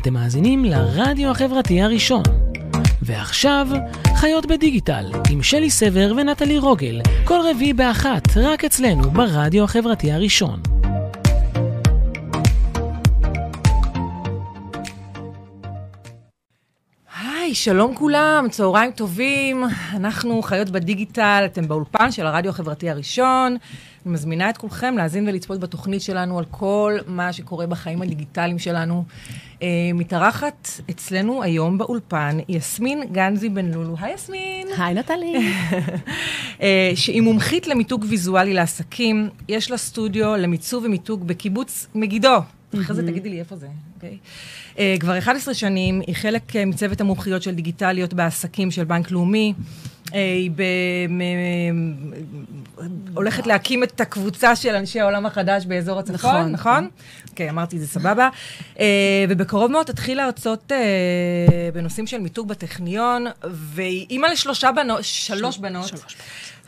אתם מאזינים לרדיו החברתי הראשון. ועכשיו, חיות בדיגיטל, עם שלי סבר ונטלי רוגל, כל רביעי באחת, רק אצלנו, ברדיו החברתי הראשון. היי, שלום כולם, צהריים טובים. אנחנו חיות בדיגיטל, אתם באולפן של הרדיו החברתי הראשון. אני מזמינה את כולכם להאזין ולצפות בתוכנית שלנו על כל מה שקורה בחיים הדיגיטליים שלנו. Uh, מתארחת אצלנו היום באולפן יסמין גנזי בן לולו. היי יסמין. היי נטלי. uh, שהיא מומחית למיתוג ויזואלי לעסקים. יש לה סטודיו למיצוב ומיתוג בקיבוץ מגידו. אחרי זה תגידי לי איפה זה, אוקיי? Okay? Uh, כבר 11 שנים, היא חלק uh, מצוות המומחיות של דיגיטליות בעסקים של בנק לאומי. Uh, היא ב... הולכת להקים את הקבוצה של אנשי העולם החדש באזור הצפון, נכון? נכון? אוקיי, okay, אמרתי, זה סבבה. Uh, ובקרוב מאוד תתחיל להרצות uh, בנושאים של מיתוג בטכניון, והיא אימא לשלושה בנות, שלוש בנות. שלוש.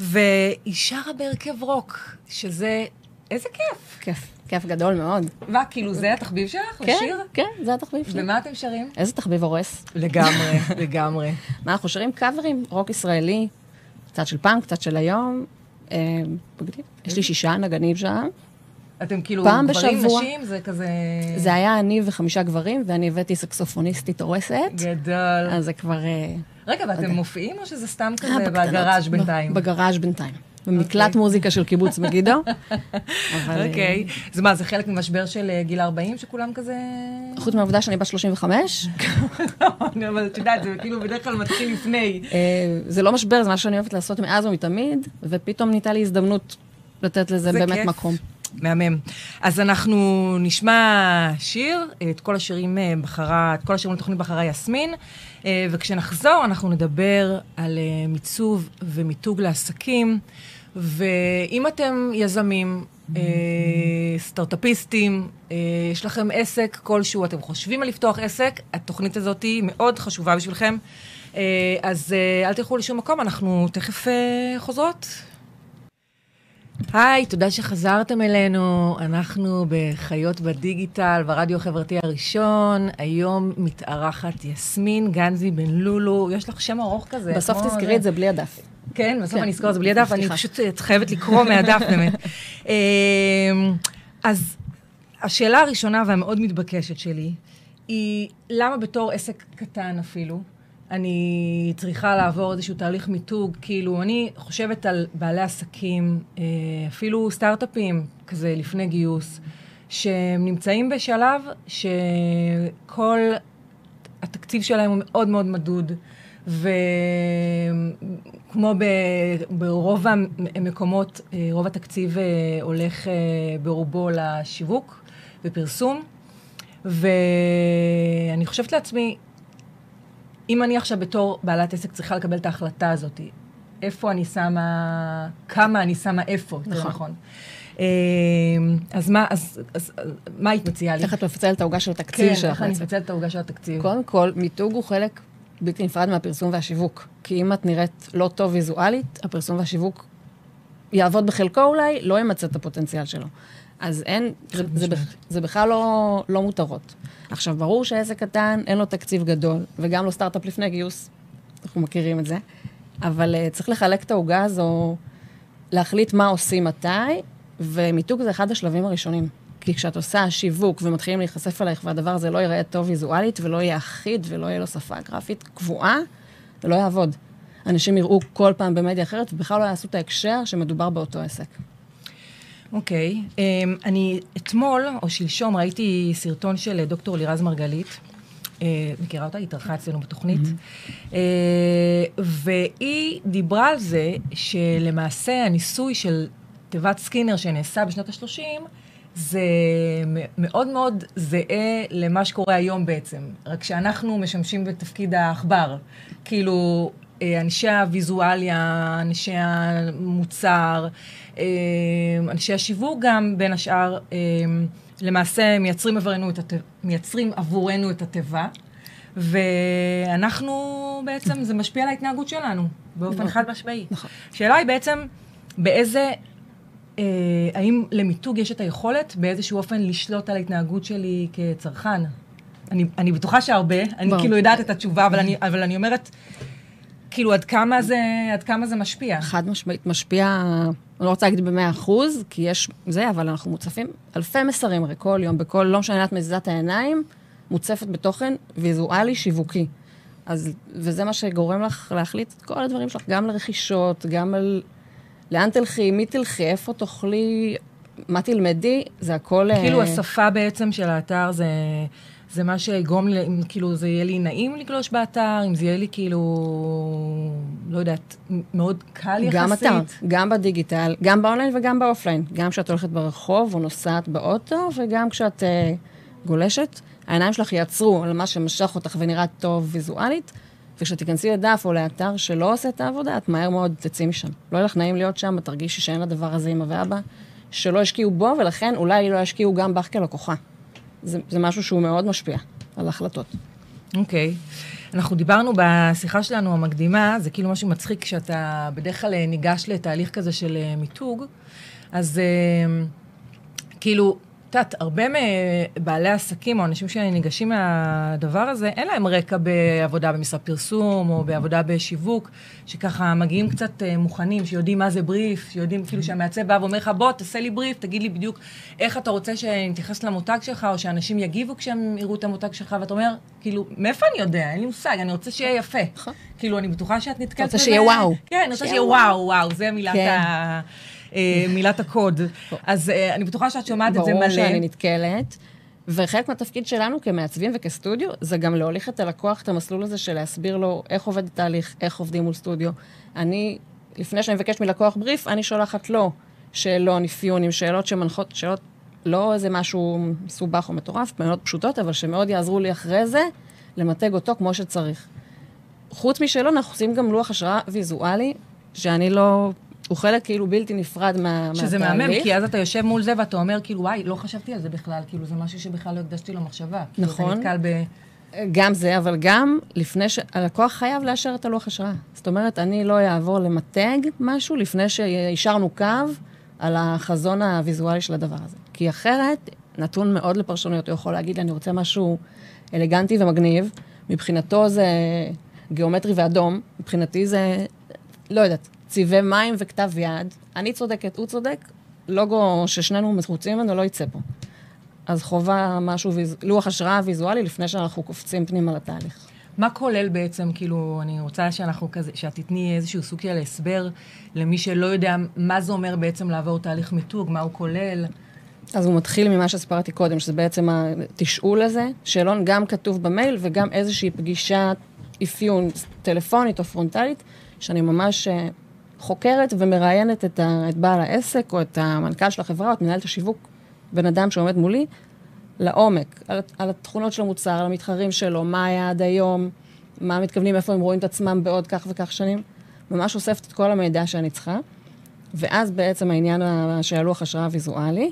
והיא שרה בהרכב רוק, שזה... איזה כיף. כיף. כיף גדול מאוד. מה, כאילו זה התחביב שלך? כן, לשיר? כן, זה התחביב שלי. ומה אתם שרים? איזה תחביב הורס? לגמרי, לגמרי. מה, אנחנו שרים קאברים, רוק ישראלי, קצת של פעם, קצת של היום. אה. יש לי שישה נגנים שם. אתם כאילו פעם גברים, בשבוע. נשים? זה כזה... זה היה אני וחמישה גברים, ואני הבאתי סקסופוניסטית הורסת. גדול. אז זה כבר... אה, רגע, ואתם אוקיי. מופיעים או שזה סתם אה, כזה. בגראז' בינתיים? בגראז' בינתיים. במקלט. מוזיקה של קיבוץ מגידו. אה, אוקיי. זה מה, זה חלק ממשבר של אה, גיל 40 שכולם כזה... חוץ מהעובדה שאני בת 35, אבל את יודעת, זה כאילו בדרך כלל מתחיל לפני. אה, זה לא משבר, זה מה שאני אוהבת לעשות מאז ומתמיד, ופתאום ניתה לי הזדמנות לתת לזה זה באמת. מקום. מהמם. אז אנחנו נשמע שיר, את כל השירים בחרה, את כל השירים לתוכנית בחרה יסמין, וכשנחזור אנחנו נדבר על מיצוב ומיתוג לעסקים, ואם אתם יזמים, אה, סטארט-אפיסטים, אה, יש לכם עסק כלשהו, אתם חושבים על לפתוח עסק, התוכנית הזאת היא מאוד חשובה בשבילכם. אה, אז אה, אל תלכו לשום מקום, אנחנו תכף אה, חוזרות. היי, תודה שחזרתם אלינו. אנחנו בחיות בדיגיטל, ברדיו החברתי הראשון. היום מתארחת יסמין גנזי בן לולו. יש לך שם ארוך כזה. בסוף תזכרי את זה בלי הדף. כן, בסוף כן. אני אזכור את זה בלי הדף, אני. פשוט אה, חייבת לקרוא מהדף באמת. אמ, אז השאלה הראשונה והמאוד מתבקשת שלי, היא למה בתור עסק קטן אפילו, אני צריכה לעבור איזשהו תהליך מיתוג, כאילו, אני חושבת על בעלי עסקים, אה, אפילו סטארט-אפים, כזה לפני גיוס, שהם נמצאים בשלב שכל התקציב שלהם הוא מאוד מאוד מדוד, וכמו ב, ברוב המקומות, אה, רוב התקציב אה, הולך אה, ברובו לשיווק ופרסום, ואני חושבת לעצמי, אם אני עכשיו בתור בעלת עסק צריכה לקבל את ההחלטה הזאת, איפה אני שמה, כמה אני שמה איפה, יותר נכון. נכון. אז מה, אז, אז, אז מה היית מציעה לי? איך את מפצלת את העוגה של התקציב כן, שלך איך אני? מפצלת את העוגה של התקציב? קודם כל, מיתוג הוא חלק בלתי נפרד מהפרסום והשיווק. כי אם את נראית לא טוב ויזואלית, הפרסום והשיווק יעבוד בחלקו אולי, לא ימצה את הפוטנציאל שלו. אז אין, זה, זה, זה בכלל לא, לא מותרות. עכשיו, ברור שעסק קטן, אין לו תקציב גדול, וגם לא סטארט-אפ לפני גיוס, אנחנו מכירים את זה, אבל uh, צריך לחלק את העוגה הזו, להחליט מה עושים מתי, ומיתוג זה אחד השלבים הראשונים. כי כשאת עושה שיווק ומתחילים להיחשף עלייך, והדבר הזה לא ייראה טוב ויזואלית, ולא יהיה אחיד, ולא יהיה לו שפה גרפית קבועה, זה לא יעבוד. אנשים יראו כל פעם במדיה אחרת, ובכלל לא יעשו את ההקשר שמדובר באותו עסק. אוקיי. Okay. Um, אני אתמול, או שלשום, ראיתי סרטון של אה, דוקטור לירז מרגלית. Uh, מכירה אותה? היא התארחה אצלנו בתוכנית. Mm-hmm. Uh, והיא דיברה על זה שלמעשה הניסוי של תיבת סקינר שנעשה בשנות ה-30, זה מאוד מאוד זהה למה שקורה היום בעצם. רק שאנחנו משמשים בתפקיד העכבר. כאילו, אה, אנשי הוויזואליה, אנשי המוצר, אה, אנשי השיווק גם, בין השאר, אה, למעשה מייצרים עבורנו את, הת... מייצרים עבורנו את התיבה, ואנחנו בעצם, זה משפיע על ההתנהגות שלנו, באופן חד משמעי. נכון. השאלה היא בעצם, באיזה, אה, האם למיתוג יש את היכולת באיזשהו אופן לשלוט על ההתנהגות שלי כצרכן? אני, אני בטוחה שהרבה, אני ברור. כאילו יודעת את התשובה, אבל אני, אבל אני אומרת, כאילו, עד כמה זה, עד כמה זה משפיע? חד משמעית משפיע, אני לא רוצה להגיד במאה אחוז, כי יש זה, אבל אנחנו מוצפים אלפי מסרים הרי כל יום, בכל, לא משנה את מזיזת העיניים, מוצפת בתוכן ויזואלי שיווקי. אז, וזה מה שגורם לך להחליט את כל הדברים שלך, גם לרכישות, גם על לאן תלכי, מי תלכי, איפה תאכלי, מה תלמדי, זה הכל... כאילו, אה, השפה בעצם של האתר זה... זה מה שיגרום, אם כאילו זה יהיה לי נעים לגלוש באתר, אם זה יהיה לי כאילו, לא יודעת, מאוד קל יחסית. גם אתר, גם בדיגיטל, גם באונליין וגם באופליין. גם כשאת הולכת ברחוב או נוסעת באוטו, וגם כשאת uh, גולשת, העיניים שלך יעצרו על מה שמשך אותך ונראה טוב ויזואלית, וכשתיכנסי לדף או לאתר שלא עושה את העבודה, את מהר מאוד תצאי משם. לא יהיה לך נעים להיות שם, את תרגישי שאין לדבר הזה אמא ואבא, שלא השקיעו בו, ולכן אולי לא ישקיעו גם בך כלקוחה. זה, זה משהו שהוא מאוד משפיע על ההחלטות. אוקיי. Okay. אנחנו דיברנו בשיחה שלנו המקדימה, זה כאילו משהו מצחיק כשאתה בדרך כלל אה, ניגש לתהליך כזה של אה, מיתוג, אז אה, כאילו, את יודעת, הרבה מבעלי עסקים או אנשים שניגשים מהדבר הזה, אין להם רקע בעבודה במשרד פרסום או בעבודה בשיווק, שככה מגיעים קצת מוכנים, שיודעים מה זה בריף, שיודעים כאילו שהמעצב בא ואומר לך, בוא, תעשה לי בריף, תגיד לי בדיוק איך אתה רוצה שנתייחס למותג שלך, או שאנשים יגיבו כשהם יראו את המותג שלך, ואתה אומר, כאילו, מאיפה אני יודע? אין לי מושג, אני רוצה שיהיה יפה. כאילו, אני בטוחה שאת נתקלת בזה. רוצה שיהיה וואו. כן, אני רוצה שיהיה וואו, וואו, זה מילת כן. ה... מילת הקוד. אז אני בטוחה שאת שומעת את זה מלא. ברור שאני נתקלת. וחלק מהתפקיד שלנו כמעצבים וכסטודיו, זה גם להוליך את הלקוח את המסלול הזה של להסביר לו איך עובד התהליך, איך עובדים מול סטודיו. אני, לפני שאני מבקש מלקוח בריף, אני שולחת לו שאלון, אפיון, עם שאלות שמנחות, שאלות, לא איזה משהו מסובך או מטורף, מאוד פשוטות, אבל שמאוד יעזרו לי אחרי זה למתג אותו כמו שצריך. חוץ משאלון, אנחנו עושים גם לוח השראה ויזואלי, שאני לא... הוא חלק כאילו בלתי נפרד מה, מהתהליך. שזה מהמם, כי אז אתה יושב מול זה ואתה אומר, כאילו, וואי, לא חשבתי על זה בכלל, כאילו, זה משהו שבכלל לא הקדשתי לו מחשבה. נכון. כאילו, אתה נתקל ב... גם זה, אבל גם לפני ש... הלקוח חייב לאשר את הלוח השראה. זאת אומרת, אני לא אעבור למתג משהו לפני שאישרנו קו על החזון הוויזואלי של הדבר הזה. כי אחרת, נתון מאוד לפרשנויות, הוא יכול להגיד לי, אני רוצה משהו אלגנטי ומגניב, מבחינתו זה גיאומטרי ואדום, מבחינתי זה, לא יודעת, צבעי מים וכתב יד. אני צודקת, הוא צודק, לוגו ששנינו מרוצים ממנו לא יצא פה. אז חובה משהו, ויז... לוח השראה ויזואלי לפני שאנחנו קופצים פנימה לתהליך. מה כולל בעצם, כאילו, אני רוצה שאנחנו כזה, שאת תתני איזשהו סוג של הסבר למי שלא יודע מה זה אומר בעצם לעבור תהליך מיתוג, מה הוא כולל. אז הוא מתחיל ממה שהסברתי קודם, שזה בעצם התשאול הזה, שאלון גם כתוב במייל וגם איזושהי פגישת אפיון טלפונית או פרונטלית, שאני ממש חוקרת ומראיינת את, ה, את בעל העסק או את המנכ"ל של החברה או את מנהלת השיווק, בן אדם שעומד מולי, לעומק, על, על התכונות של המוצר, על המתחרים שלו, מה היה עד היום, מה מתכוונים, איפה הם רואים את עצמם בעוד כך וכך שנים. ממש אוספת את כל המידע שאני צריכה, ואז בעצם העניין של הלוח השראה ויזואלי,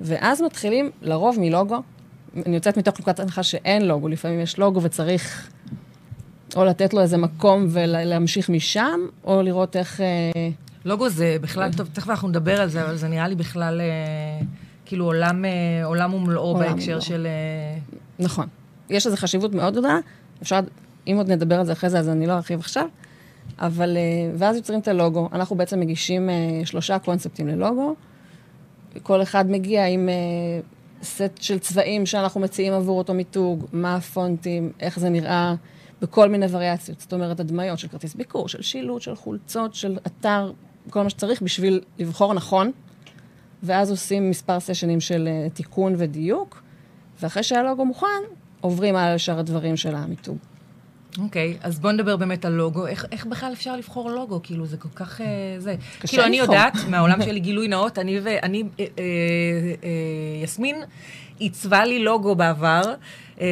ואז מתחילים לרוב מלוגו. אני יוצאת מתוך נקודת הנחה שאין לוגו, לפעמים יש לוגו וצריך או לתת לו איזה מקום ולהמשיך משם, או לראות איך... לוגו זה בכלל, טוב, תכף אנחנו נדבר על זה, אבל זה נראה לי בכלל כאילו עולם, עולם ומלואו בהקשר ומלוא. של... נכון. יש לזה חשיבות מאוד גדולה. אפשר, אם עוד נדבר על זה אחרי זה, אז אני לא ארחיב עכשיו. אבל, ואז יוצרים את הלוגו. אנחנו בעצם מגישים שלושה קונספטים ללוגו. כל אחד מגיע עם סט של צבעים שאנחנו מציעים עבור אותו מיתוג, מה הפונטים, איך זה נראה. בכל מיני וריאציות. זאת אומרת, הדמיות של כרטיס ביקור, של שילוט, של חולצות, של אתר, כל מה שצריך בשביל לבחור נכון. ואז עושים מספר סשנים של uh, תיקון ודיוק, ואחרי שהלוגו מוכן, עוברים על שאר הדברים של המיתוג. אוקיי, okay, אז בוא נדבר באמת על לוגו. איך, איך בכלל אפשר לבחור לוגו? כאילו, זה כל כך... Uh, זה. קשה כאילו, אני. יודעת, מהעולם שלי גילוי נאות, אני ואני, אה, אה, אה, יסמין עיצבה לי לוגו בעבר. אה,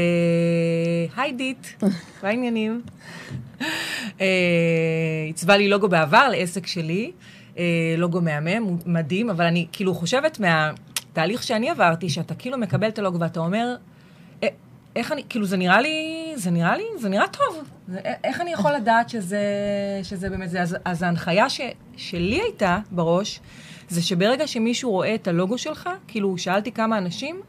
היי דיט, מה העניינים? אה, עיצבה לי לוגו בעבר לעסק שלי, אה, לוגו מהמם, מדהים, אבל אני כאילו חושבת מהתהליך שאני עברתי, שאתה כאילו מקבל את הלוגו ואתה אומר, "אה, איך אני, כאילו זה נראה לי, זה נראה לי, זה נראה טוב. זה, איך אני יכול לדעת שזה, שזה באמת זה? אז, אז ההנחיה ש, שלי הייתה בראש, זה שברגע שמישהו רואה את הלוגו שלך, כאילו שאלתי כמה אנשים,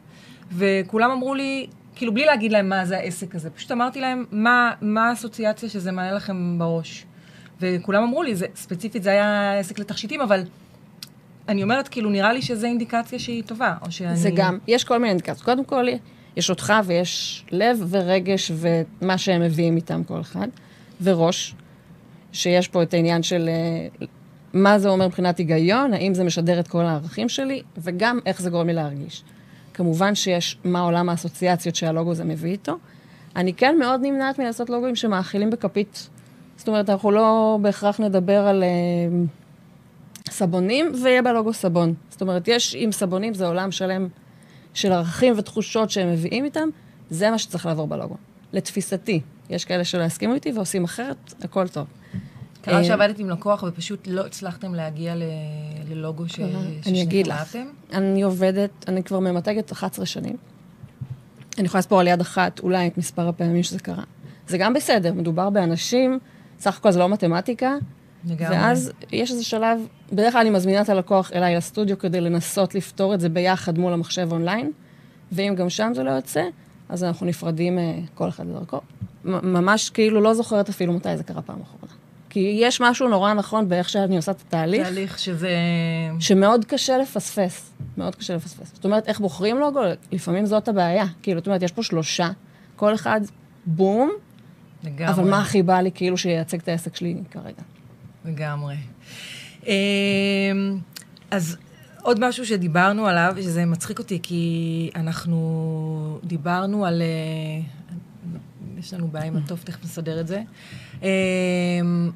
וכולם אמרו לי, כאילו, בלי להגיד להם מה זה העסק הזה. פשוט אמרתי להם, מה, מה האסוציאציה שזה מעלה לכם בראש. וכולם אמרו לי, זה, ספציפית זה היה עסק לתכשיטים, אבל אני אומרת, כאילו, נראה לי שזו אינדיקציה שהיא טובה, או שאני... זה גם, יש כל מיני אינדיקציות. קודם כל, יש אותך ויש לב ורגש ומה שהם מביאים איתם כל אחד, וראש, שיש פה את העניין של אה, מה זה אומר מבחינת היגיון, האם זה משדר את כל הערכים שלי, וגם איך זה גורם לי להרגיש. כמובן שיש מה עולם האסוציאציות שהלוגו הזה מביא איתו. אני כן מאוד נמנעת מלעשות לוגוים שמאכילים בכפית. זאת אומרת, אנחנו לא בהכרח נדבר על uh, סבונים, ויהיה בלוגו סבון. זאת אומרת, יש עם סבונים, זה עולם שלם של ערכים ותחושות שהם מביאים איתם, זה מה שצריך לעבור בלוגו. לתפיסתי, יש כאלה שלא יסכימו איתי ועושים אחרת, הכל טוב. קרה אה, שעבדת עם לקוח ופשוט לא הצלחתם להגיע ל- ללוגו ש- אני אגיד לך? אני עובדת, אני כבר ממתגת 11 שנים. אני יכולה לספור על יד אחת אולי את מספר הפעמים שזה קרה. זה גם בסדר, מדובר באנשים, סך הכל זה לא מתמטיקה, לגמרי. ואז יש איזה שלב, בדרך כלל אני מזמינה את הלקוח אליי לסטודיו כדי לנסות לפתור את זה ביחד מול המחשב אונליין, ואם גם שם זה לא יוצא, אז אנחנו נפרדים אה, כל אחד לדרכו. ממש כאילו לא זוכרת אפילו מתי זה קרה פעם אחרונה. כי יש משהו נורא נכון באיך שאני עושה את התהליך. תהליך שזה... שמאוד קשה לפספס, מאוד קשה לפספס. זאת אומרת, איך בוחרים לוגו? לפעמים זאת הבעיה. כאילו, זאת אומרת, יש פה שלושה, כל אחד בום, לגמרי. אבל מה הכי בא לי כאילו שייצג את העסק שלי כרגע? לגמרי. אמ, אז עוד משהו שדיברנו עליו, שזה מצחיק אותי, כי אנחנו דיברנו על... אה, יש לנו בעיה עם הטוב, תכף נסדר את זה. אמ,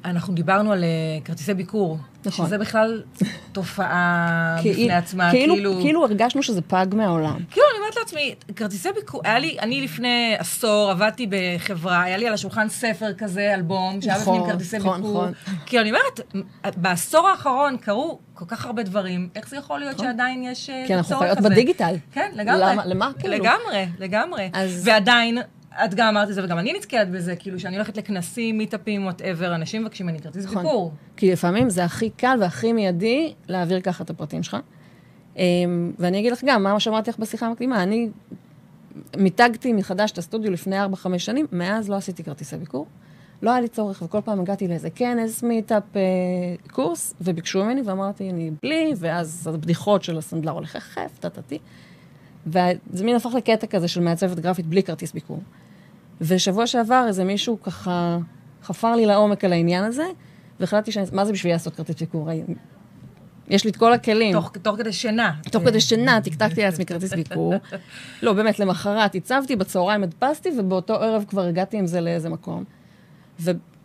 אנחנו דיברנו על אה, כרטיסי ביקור. נכון. שזה בכלל תופעה בפני כאילו- עצמה, כאילו, כאילו... כאילו הרגשנו שזה פג מהעולם. כאילו, אומרת לעצמי, כרטיסי ביקור, היה לי, אני לפני עשור עבדתי בחברה, היה לי על השולחן ספר כזה, אלבום, שהיה נכון, בפנים כרטיסי נכון, ביקור. נכון. כאילו, אני אומרת, בעשור האחרון קרו כל כך הרבה דברים, איך זה יכול להיות שעדיין יש אה, כי אנחנו צורך חיות הזה? בדיגיטל. כן, לגמרי. למה- למה, כאילו? לגמרי, לגמרי. אז- ועדיין... את גם אמרת את זה, וגם אני נתקלת בזה, כאילו, שאני הולכת לכנסים, מיטאפים, whatever, אנשים מבקשים ממני כרטיס נכון. ביקור. כי לפעמים זה הכי קל והכי מיידי להעביר ככה את הפרטים שלך. אמ, ואני אגיד לך גם, מה שאמרתי לך בשיחה המקדימה, אני מיתגתי מחדש את הסטודיו לפני 4-5 שנים, מאז לא עשיתי כרטיסי ביקור. לא היה לי צורך, וכל פעם הגעתי לאיזה כנס, מיטאפ, אה, קורס, וביקשו ממני, ואמרתי, אני בלי, ואז הבדיחות של הסנדלר הולך יחף, טטטי. וזה מין הפך לקטע כזה של מעצבת גרפית בלי כרטיס ביקור. ושבוע שעבר איזה מישהו ככה חפר לי לעומק על העניין הזה, והחלטתי שאני, מה זה בשביל לעשות כרטיס ביקור? יש לי את כל הכלים. תוך, תוך כדי שינה. תוך כדי שינה, טקטקתי לעצמי כרטיס ביקור. לא, באמת, למחרת הצבתי, בצהריים הדפסתי, ובאותו ערב כבר הגעתי עם זה לאיזה מקום.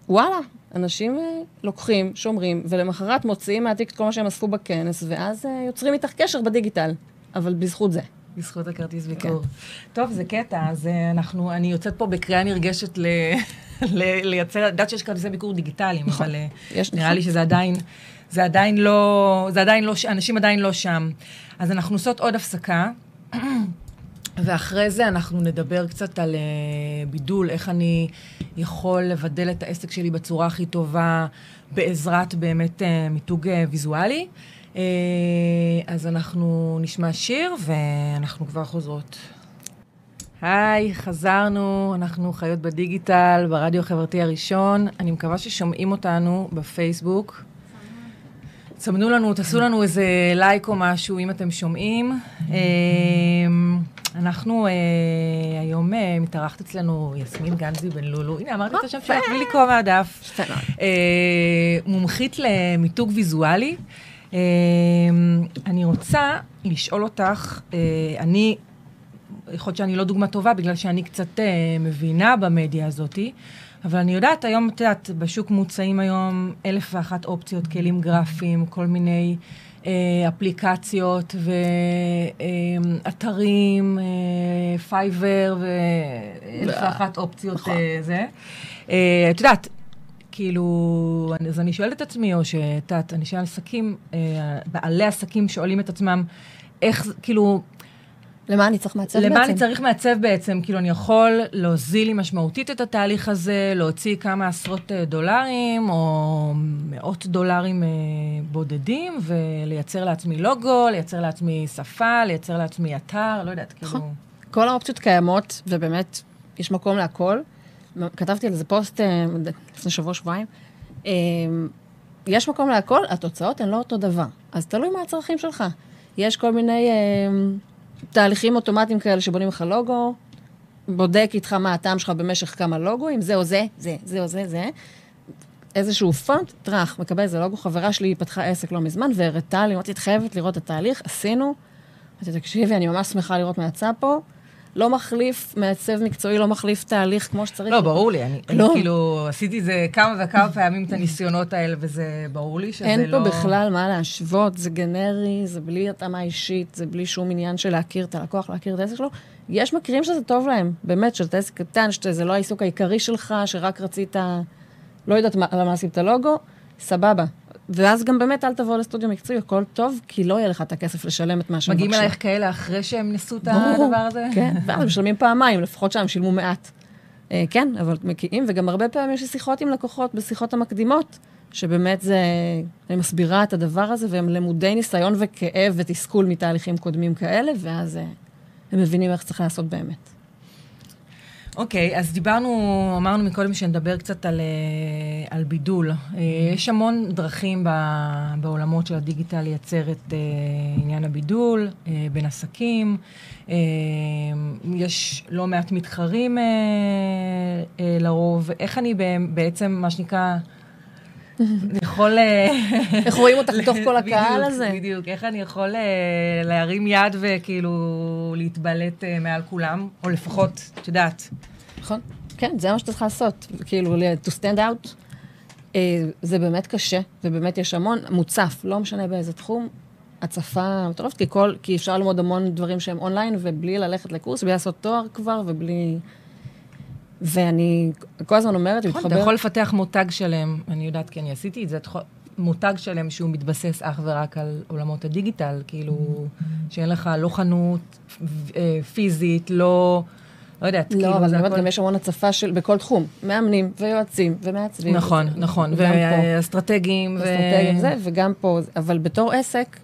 ווואלה, אנשים אה, לוקחים, שומרים, ולמחרת מוציאים מהתיק את כל מה שהם אספו בכנס, ואז אה, יוצרים איתך קשר בדיגיטל. אבל בזכות זה. בזכות הכרטיס כן. ביקור. טוב, זה קטע, אז אה, אנחנו, אני יוצאת פה בקריאה נרגשת ל, ל, לייצר, אני יודעת שיש כרטיסי ביקור דיגיטליים, נכון. אבל יש, נראה נכון. לי שזה עדיין, זה עדיין לא, זה עדיין לא, אנשים עדיין לא שם. אז אנחנו עושות עוד הפסקה, ואחרי זה אנחנו נדבר קצת על אה, בידול, איך אני יכול לבדל את העסק שלי בצורה הכי טובה, בעזרת באמת אה, מיתוג אה, ויזואלי. אה, אז אנחנו נשמע שיר, ואנחנו כבר חוזרות. היי, חזרנו, אנחנו חיות בדיגיטל, ברדיו החברתי הראשון. אני מקווה ששומעים אותנו בפייסבוק. תסמנו לנו, תעשו לנו איזה לייק או משהו, אם אתם שומעים. אה, אנחנו אה, היום אה, מתארחת אצלנו יסמין גנזי בן לולו. הנה, אמרתי את השם שלך בלי לקרוא מהדף. אה, מומחית למיתוג ויזואלי. אה, אני רוצה לשאול אותך, אני, יכול להיות שאני לא דוגמה טובה, בגלל שאני קצת מבינה במדיה הזאתי, אבל אני יודעת, היום, את יודעת, בשוק מוצאים היום אלף ואחת אופציות, כלים גרפיים, כל מיני אה, אפליקציות ואתרים, אה, פייבר ואלף ואחת אופציות אה, זה. אה, את יודעת, כאילו, אז אני שואלת את עצמי, או שאת יודעת, אנשי עסקים, אה, בעלי עסקים שואלים את עצמם, איך, כאילו, למה אני צריך מעצב למה בעצם? אני צריך מעצב בעצם? כאילו, אני יכול להוזיל לי משמעותית את התהליך הזה, להוציא כמה עשרות אה, דולרים, או מאות דולרים אה, בודדים, ולייצר לעצמי לוגו, לייצר לעצמי שפה, לייצר לעצמי אתר, לא יודעת, כאילו... נכון. כל האופציות קיימות, ובאמת, יש מקום להכל. כתבתי על זה פוסט אה, לפני שבוע-שבועיים. יש מקום להכל, התוצאות הן לא אותו דבר. אז תלוי מה הצרכים שלך. יש כל מיני תהליכים אוטומטיים כאלה שבונים לך לוגו, בודק איתך מה הטעם שלך במשך כמה לוגוים, זה או זה, זה, זה או זה, זה. איזשהו פונט, טראח, מקבל איזה לוגו. חברה שלי פתחה עסק לא מזמן, והראתה לי, אמרתי, את חייבת לראות את התהליך, עשינו. אמרתי, תקשיבי, אני ממש שמחה לראות מה יצא פה. לא מחליף, מעצב מקצועי לא מחליף תהליך כמו שצריך. לא, ברור לי. אני, לא. אני כאילו עשיתי זה כמה וכמה פעמים את הניסיונות האלה, וזה ברור לי שזה אין לא... אין פה בכלל מה להשוות, זה גנרי, זה בלי התאמה אישית, זה בלי שום עניין של להכיר את הלקוח, להכיר את העסק שלו. יש מקרים שזה טוב להם, באמת, שאתה עסק קטן, שזה לא העיסוק העיקרי שלך, שרק רצית, לא יודעת מה, למה עשית את הלוגו, סבבה. ואז גם באמת אל תבוא לסטודיו מקצועי, הכל טוב, כי לא יהיה לך את הכסף לשלם את מה שהם מבקשים. מגיעים אלייך כאלה אחרי שהם ניסו את הדבר הזה? כן, ואז משלמים פעמיים, לפחות שם שילמו מעט. אה, כן, אבל מגיעים, וגם הרבה פעמים יש לי שיחות עם לקוחות בשיחות המקדימות, שבאמת זה, אני מסבירה את הדבר הזה, והם למודי ניסיון וכאב ותסכול מתהליכים קודמים כאלה, ואז אה, הם מבינים איך צריך לעשות באמת. אוקיי, okay, אז דיברנו, אמרנו מקודם שנדבר קצת על, אה, על בידול. Mm-hmm. יש המון דרכים ב, בעולמות של הדיגיטל לייצר את uh, עניין הבידול uh, בין עסקים. Uh, יש לא מעט מתחרים לרוב. איך אני בעצם, מה שנקרא, יכול... איך רואים אותך בתוך כל הקהל הזה? בדיוק, איך אני יכול להרים יד וכאילו להתבלט מעל כולם, או לפחות, את יודעת. נכון, כן, זה מה שאתה צריך לעשות, כאילו, to stand out. זה באמת קשה, ובאמת יש המון, מוצף, לא משנה באיזה תחום, הצפה מטורפת, כי, כי אפשר ללמוד המון דברים שהם אונליין, ובלי ללכת לקורס, בלי לעשות תואר כבר, ובלי... ואני כל הזמן אומרת, נכון, אתה יכול לפתח מותג שלם, אני יודעת כי אני עשיתי את זה, מותג שלם שהוא מתבסס אך ורק על עולמות הדיגיטל, כאילו, שאין לך לא חנות אה, פיזית, לא... לא יודעת, לא, כאילו, אבל אני אומרת, גם יש המון הצפה של, בכל תחום, מאמנים ויועצים ומעצבים. נכון, נכון, ואסטרטגים. אסטרטגים, זה, וגם פה, אבל בתור עסק,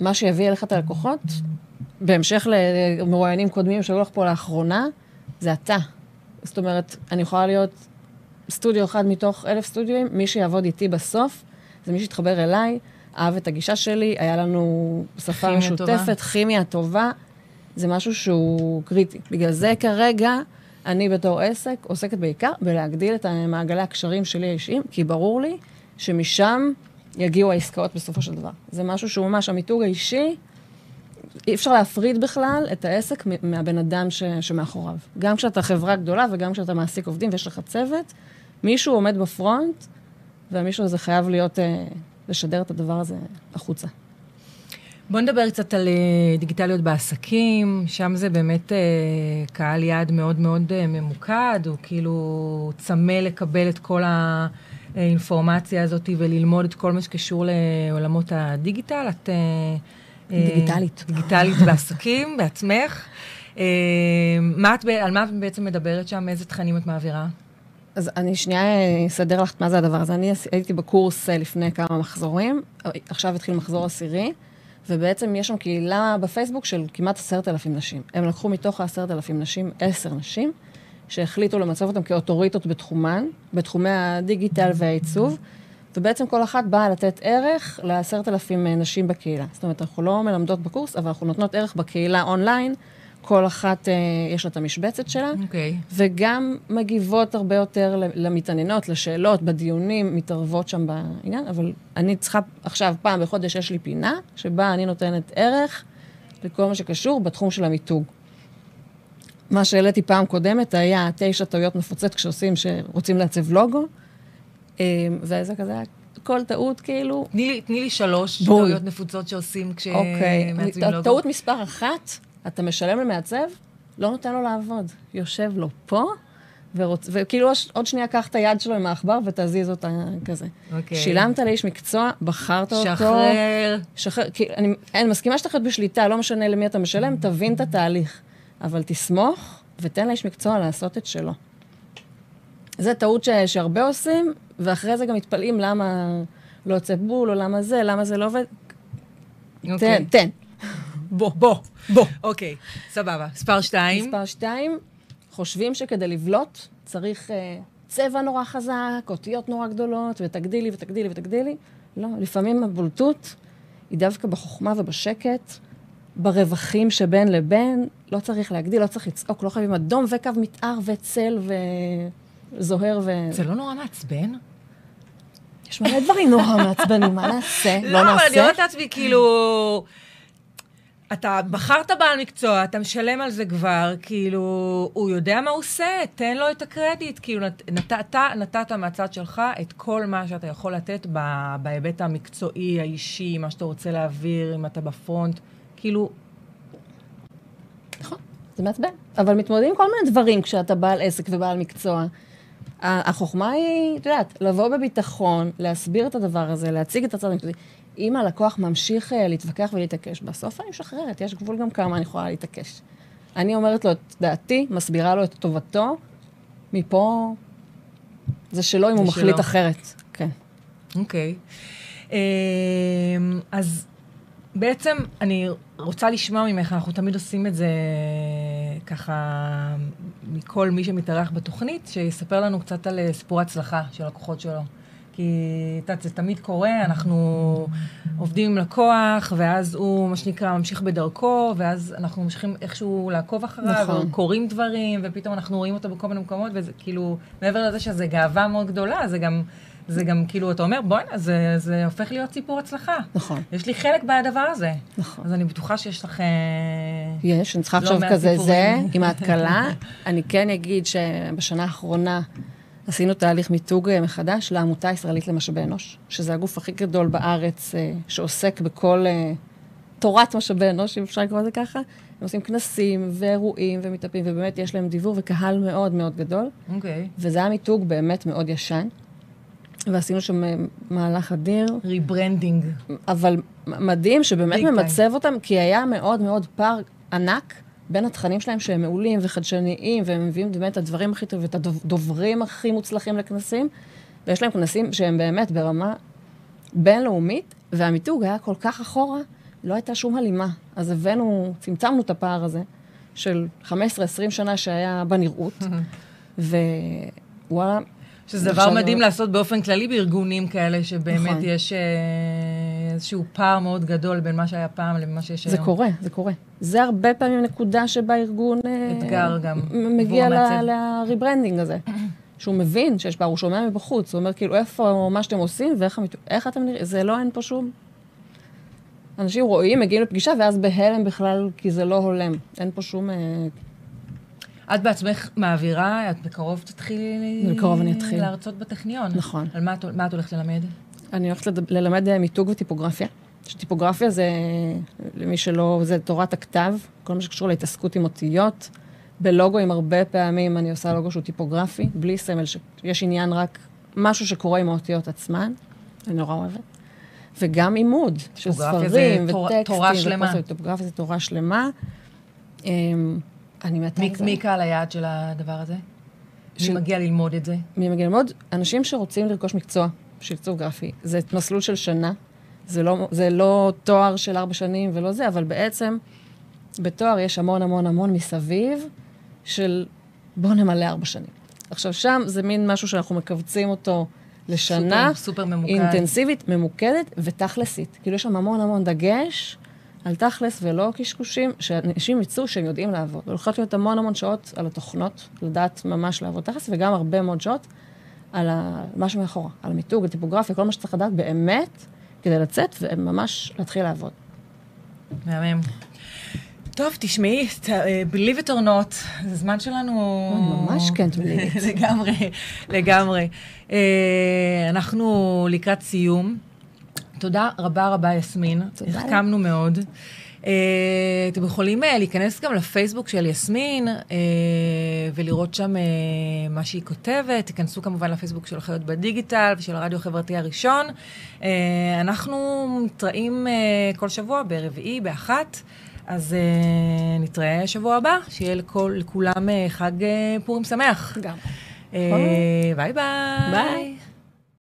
מה שיביא אליך את הלקוחות, בהמשך למרואיינים קודמים שהיו לך פה לאחרונה, זה אתה. זאת אומרת, אני יכולה להיות סטודיו אחד מתוך אלף סטודיואים, מי שיעבוד איתי בסוף, זה מי שיתחבר אליי, אהב את הגישה שלי, היה לנו שפה משותפת, כימיה טובה, זה משהו שהוא קריטי. בגלל זה כרגע, אני בתור עסק עוסקת בעיקר בלהגדיל את מעגלי הקשרים שלי האישיים, כי ברור לי שמשם יגיעו העסקאות בסופו של דבר. זה משהו שהוא ממש המיתוג האישי, אי אפשר להפריד בכלל את העסק מהבן אדם ש, שמאחוריו. גם כשאתה חברה גדולה וגם כשאתה מעסיק עובדים ויש לך צוות, מישהו עומד בפרונט, והמישהו הזה חייב להיות, אה, לשדר את הדבר הזה החוצה. בוא נדבר קצת על uh, דיגיטליות בעסקים, שם זה באמת uh, קהל יעד מאוד מאוד uh, ממוקד, הוא כאילו צמא לקבל את כל האינפורמציה הזאת וללמוד את כל מה שקשור לעולמות הדיגיטל. את... Uh, דיגיטלית. דיגיטלית בעסקים, בעצמך. מה את, על מה את בעצם מדברת שם? איזה תכנים את מעבירה? אז אני שנייה אסדר לך מה זה הדבר הזה. אני הייתי בקורס לפני כמה מחזורים, עכשיו התחיל מחזור עשירי. ובעצם יש שם קהילה בפייסבוק של כמעט עשרת אלפים נשים. הם לקחו מתוך העשרת אלפים נשים עשר נשים, שהחליטו למצב אותן כאוטוריטות בתחומן, בתחומי הדיגיטל והעיצוב, ובעצם כל אחת באה לתת ערך לעשרת אלפים נשים בקהילה. זאת אומרת, אנחנו לא מלמדות בקורס, אבל אנחנו נותנות ערך בקהילה אונליין, כל אחת, אה, יש לה את המשבצת שלה, okay. אוקיי. וגם מגיבות הרבה יותר למתעניינות, לשאלות, בדיונים, מתערבות שם בעניין, אבל אני צריכה, עכשיו, פעם בחודש יש לי פינה, שבה אני נותנת ערך לכל מה שקשור בתחום של המיתוג. מה שהעליתי פעם קודמת היה תשע טעויות מפוצץ כשעושים, שרוצים לעצב לוגו, אה, וזה כזה היה כל טעות, כאילו... תני לי, תני לי שלוש בול. טעויות נפוצות שעושים כשמעצבים אוקיי. לוגו. טעות מספר אחת, אתה משלם למעצב, לא נותן לו לעבוד. יושב לו פה, ורוצ... וכאילו עוד שנייה קח את היד שלו עם העכבר ותזיז אותה כזה. אוקיי. שילמת לאיש מקצוע, בחרת שחרר. אותו. שחרר. שחרר. כי אני, אני מסכימה שאתה להיות בשליטה, לא משנה למי אתה משלם, תבין את התהליך. אבל תסמוך ותן לאיש מקצוע לעשות את שלו. זו טעות ש... שהרבה עושים, ואחרי זה גם מתפלאים למה לא יוצא בול, או למה זה, למה זה לא עובד. אוקיי. תן, תן. בוא. בוא. בוא. אוקיי, סבבה. מספר שתיים. מספר שתיים, חושבים שכדי לבלוט צריך אה, צבע נורא חזק, אותיות נורא גדולות, ותגדילי ותגדילי ותגדילי. לא, לפעמים הבולטות היא דווקא בחוכמה ובשקט, ברווחים שבין לבין. לא צריך להגדיל, לא צריך לצעוק, לא חייבים אדום וקו מתאר וצל וזוהר ו... זה לא נורא מעצבן? יש מלא דברים נורא מעצבנים, מה נעשה? לא, אבל אני אומרת לעצמי, כאילו... אתה בחרת בעל מקצוע, אתה משלם על זה כבר, כאילו, הוא יודע מה הוא עושה, תן לו את הקרדיט. כאילו, נת, אתה נתת מהצד שלך את כל מה שאתה יכול לתת בהיבט המקצועי, האישי, מה שאתה רוצה להעביר, אם אתה בפרונט. כאילו, נכון, זה מעצבן. אבל מתמודדים כל מיני דברים כשאתה בעל עסק ובעל מקצוע. החוכמה היא, את יודעת, לבוא בביטחון, להסביר את הדבר הזה, להציג את הצד המקצועי. אם הלקוח ממשיך uh, להתווכח ולהתעקש, בסוף אני משחררת, יש גבול גם כמה אני יכולה להתעקש. אני אומרת לו את דעתי, מסבירה לו את טובתו, מפה זה שלו אם הוא מחליט שלו. אחרת. כן. אוקיי. Okay. אמ, אז בעצם אני רוצה לשמוע ממך, אנחנו תמיד עושים את זה ככה מכל מי שמתארח בתוכנית, שיספר לנו קצת על סיפור הצלחה של לקוחות שלו. כי את יודעת, זה תמיד קורה, אנחנו עובדים עם לקוח, ואז הוא, מה שנקרא, ממשיך בדרכו, ואז אנחנו ממשיכים איכשהו לעקוב אחריו, נכון. קורים דברים, ופתאום אנחנו רואים אותו בכל מיני מקומות, וזה כאילו, מעבר לזה שזה גאווה מאוד גדולה, זה גם... זה גם כאילו, אתה אומר, בוא'נה, זה, זה הופך להיות סיפור הצלחה. נכון. יש לי חלק בדבר הזה. נכון. אז אני בטוחה שיש לך... יש, אני צריכה לחשוב לא כזה זה, עם ההתקלה. אני כן אגיד שבשנה האחרונה עשינו תהליך מיתוג אה, מחדש לעמותה הישראלית למשאבי אנוש, שזה הגוף הכי גדול בארץ אה, שעוסק בכל אה, תורת משאבי אנוש, אם אפשר לקרוא לזה ככה. הם עושים כנסים ואירועים ומתאפים, ובאמת יש להם דיבור וקהל מאוד מאוד גדול. אוקיי. Okay. וזה היה מיתוג באמת מאוד ישן. ועשינו שם מהלך אדיר. rebranding. אבל מדהים שבאמת ממצב אותם, כי היה מאוד מאוד פער ענק בין התכנים שלהם שהם מעולים וחדשניים, והם מביאים באמת את הדברים הכי טובים, ואת הדוברים הכי מוצלחים לכנסים, ויש להם כנסים שהם באמת ברמה בינלאומית, והמיתוג היה כל כך אחורה, לא הייתה שום הלימה. אז הבאנו, צמצמנו את הפער הזה של 15-20 שנה שהיה בנראות, ווואלה, שזה דבר מדהים לעשות באופן כללי בארגונים כאלה, שבאמת נכון. יש אה, איזשהו פער מאוד גדול בין מה שהיה פעם למה שיש היום. זה קורה, זה קורה. זה הרבה פעמים נקודה שבה ארגון... אה, אתגר גם. מגיע ל rebranding הזה. שהוא מבין שיש פער, הוא שומע מבחוץ, הוא אומר כאילו, איפה מה שאתם עושים ואיך איך אתם נראים, זה לא, אין פה שום... אנשים רואים, מגיעים לפגישה, ואז בהלם בכלל, כי זה לא הולם. אין פה שום... אה, את בעצמך מעבירה, את בקרוב תתחילי... בקרוב אני אתחיל. להרצות בטכניון. נכון. על מה, מה את הולכת ללמד? אני הולכת ללמד אה, מיתוג וטיפוגרפיה. שטיפוגרפיה זה, למי שלא, זה תורת הכתב, כל מה שקשור להתעסקות עם אותיות. בלוגוים הרבה פעמים אני עושה לוגו שהוא טיפוגרפי, בלי סמל, שיש עניין רק משהו שקורה עם האותיות עצמן, אני נורא אוהבת. וגם עימוד של ספרים וטקסטים. תורה שלמה. טיפוגרפיה זה תורה שלמה. אמ, אני מתה זה. מי קהל היעד של הדבר הזה? מי מגיע ללמוד את זה? מי מגיע ללמוד? אנשים שרוצים לרכוש מקצוע של עיצוב גרפי. זה מסלול של שנה. זה לא, זה לא תואר של ארבע שנים ולא זה, אבל בעצם בתואר יש המון המון המון מסביב של בוא נמלא ארבע שנים. עכשיו, שם זה מין משהו שאנחנו מכווצים אותו לשנה. סופר, סופר ממוקד. אינטנסיבית, ממוקדת ותכלסית. כאילו, יש שם המון המון דגש על תכלס ולא קשקושים, שאנשים יצאו שהם יודעים לעבוד. הולכות להיות המון המון שעות על התוכנות, לדעת ממש לעבוד תכלס, וגם הרבה מאוד שעות על מה שמאחורה, על המיתוג, הטיפוגרפיה, כל מה שצריך לדעת באמת כדי לצאת וממש להתחיל לעבוד. מהמם. טוב, תשמעי, אה, believe it or not, זה זמן שלנו... ממש כן, believe it. לגמרי, לגמרי. אה, אנחנו לקראת סיום. תודה רבה רבה, יסמין. תודה. החכמנו מאוד. Uh, אתם יכולים uh, להיכנס גם לפייסבוק של יסמין uh, ולראות שם מה שהיא כותבת. תיכנסו כמובן לפייסבוק של החיות בדיגיטל ושל הרדיו החברתי הראשון. אנחנו מתראים כל שבוע ברביעי, באחת. אז uh, נתראה שבוע הבא, שיהיה לכל, לכולם uh, חג uh, פורים שמח. גם. Uh, ביי ביי. ביי.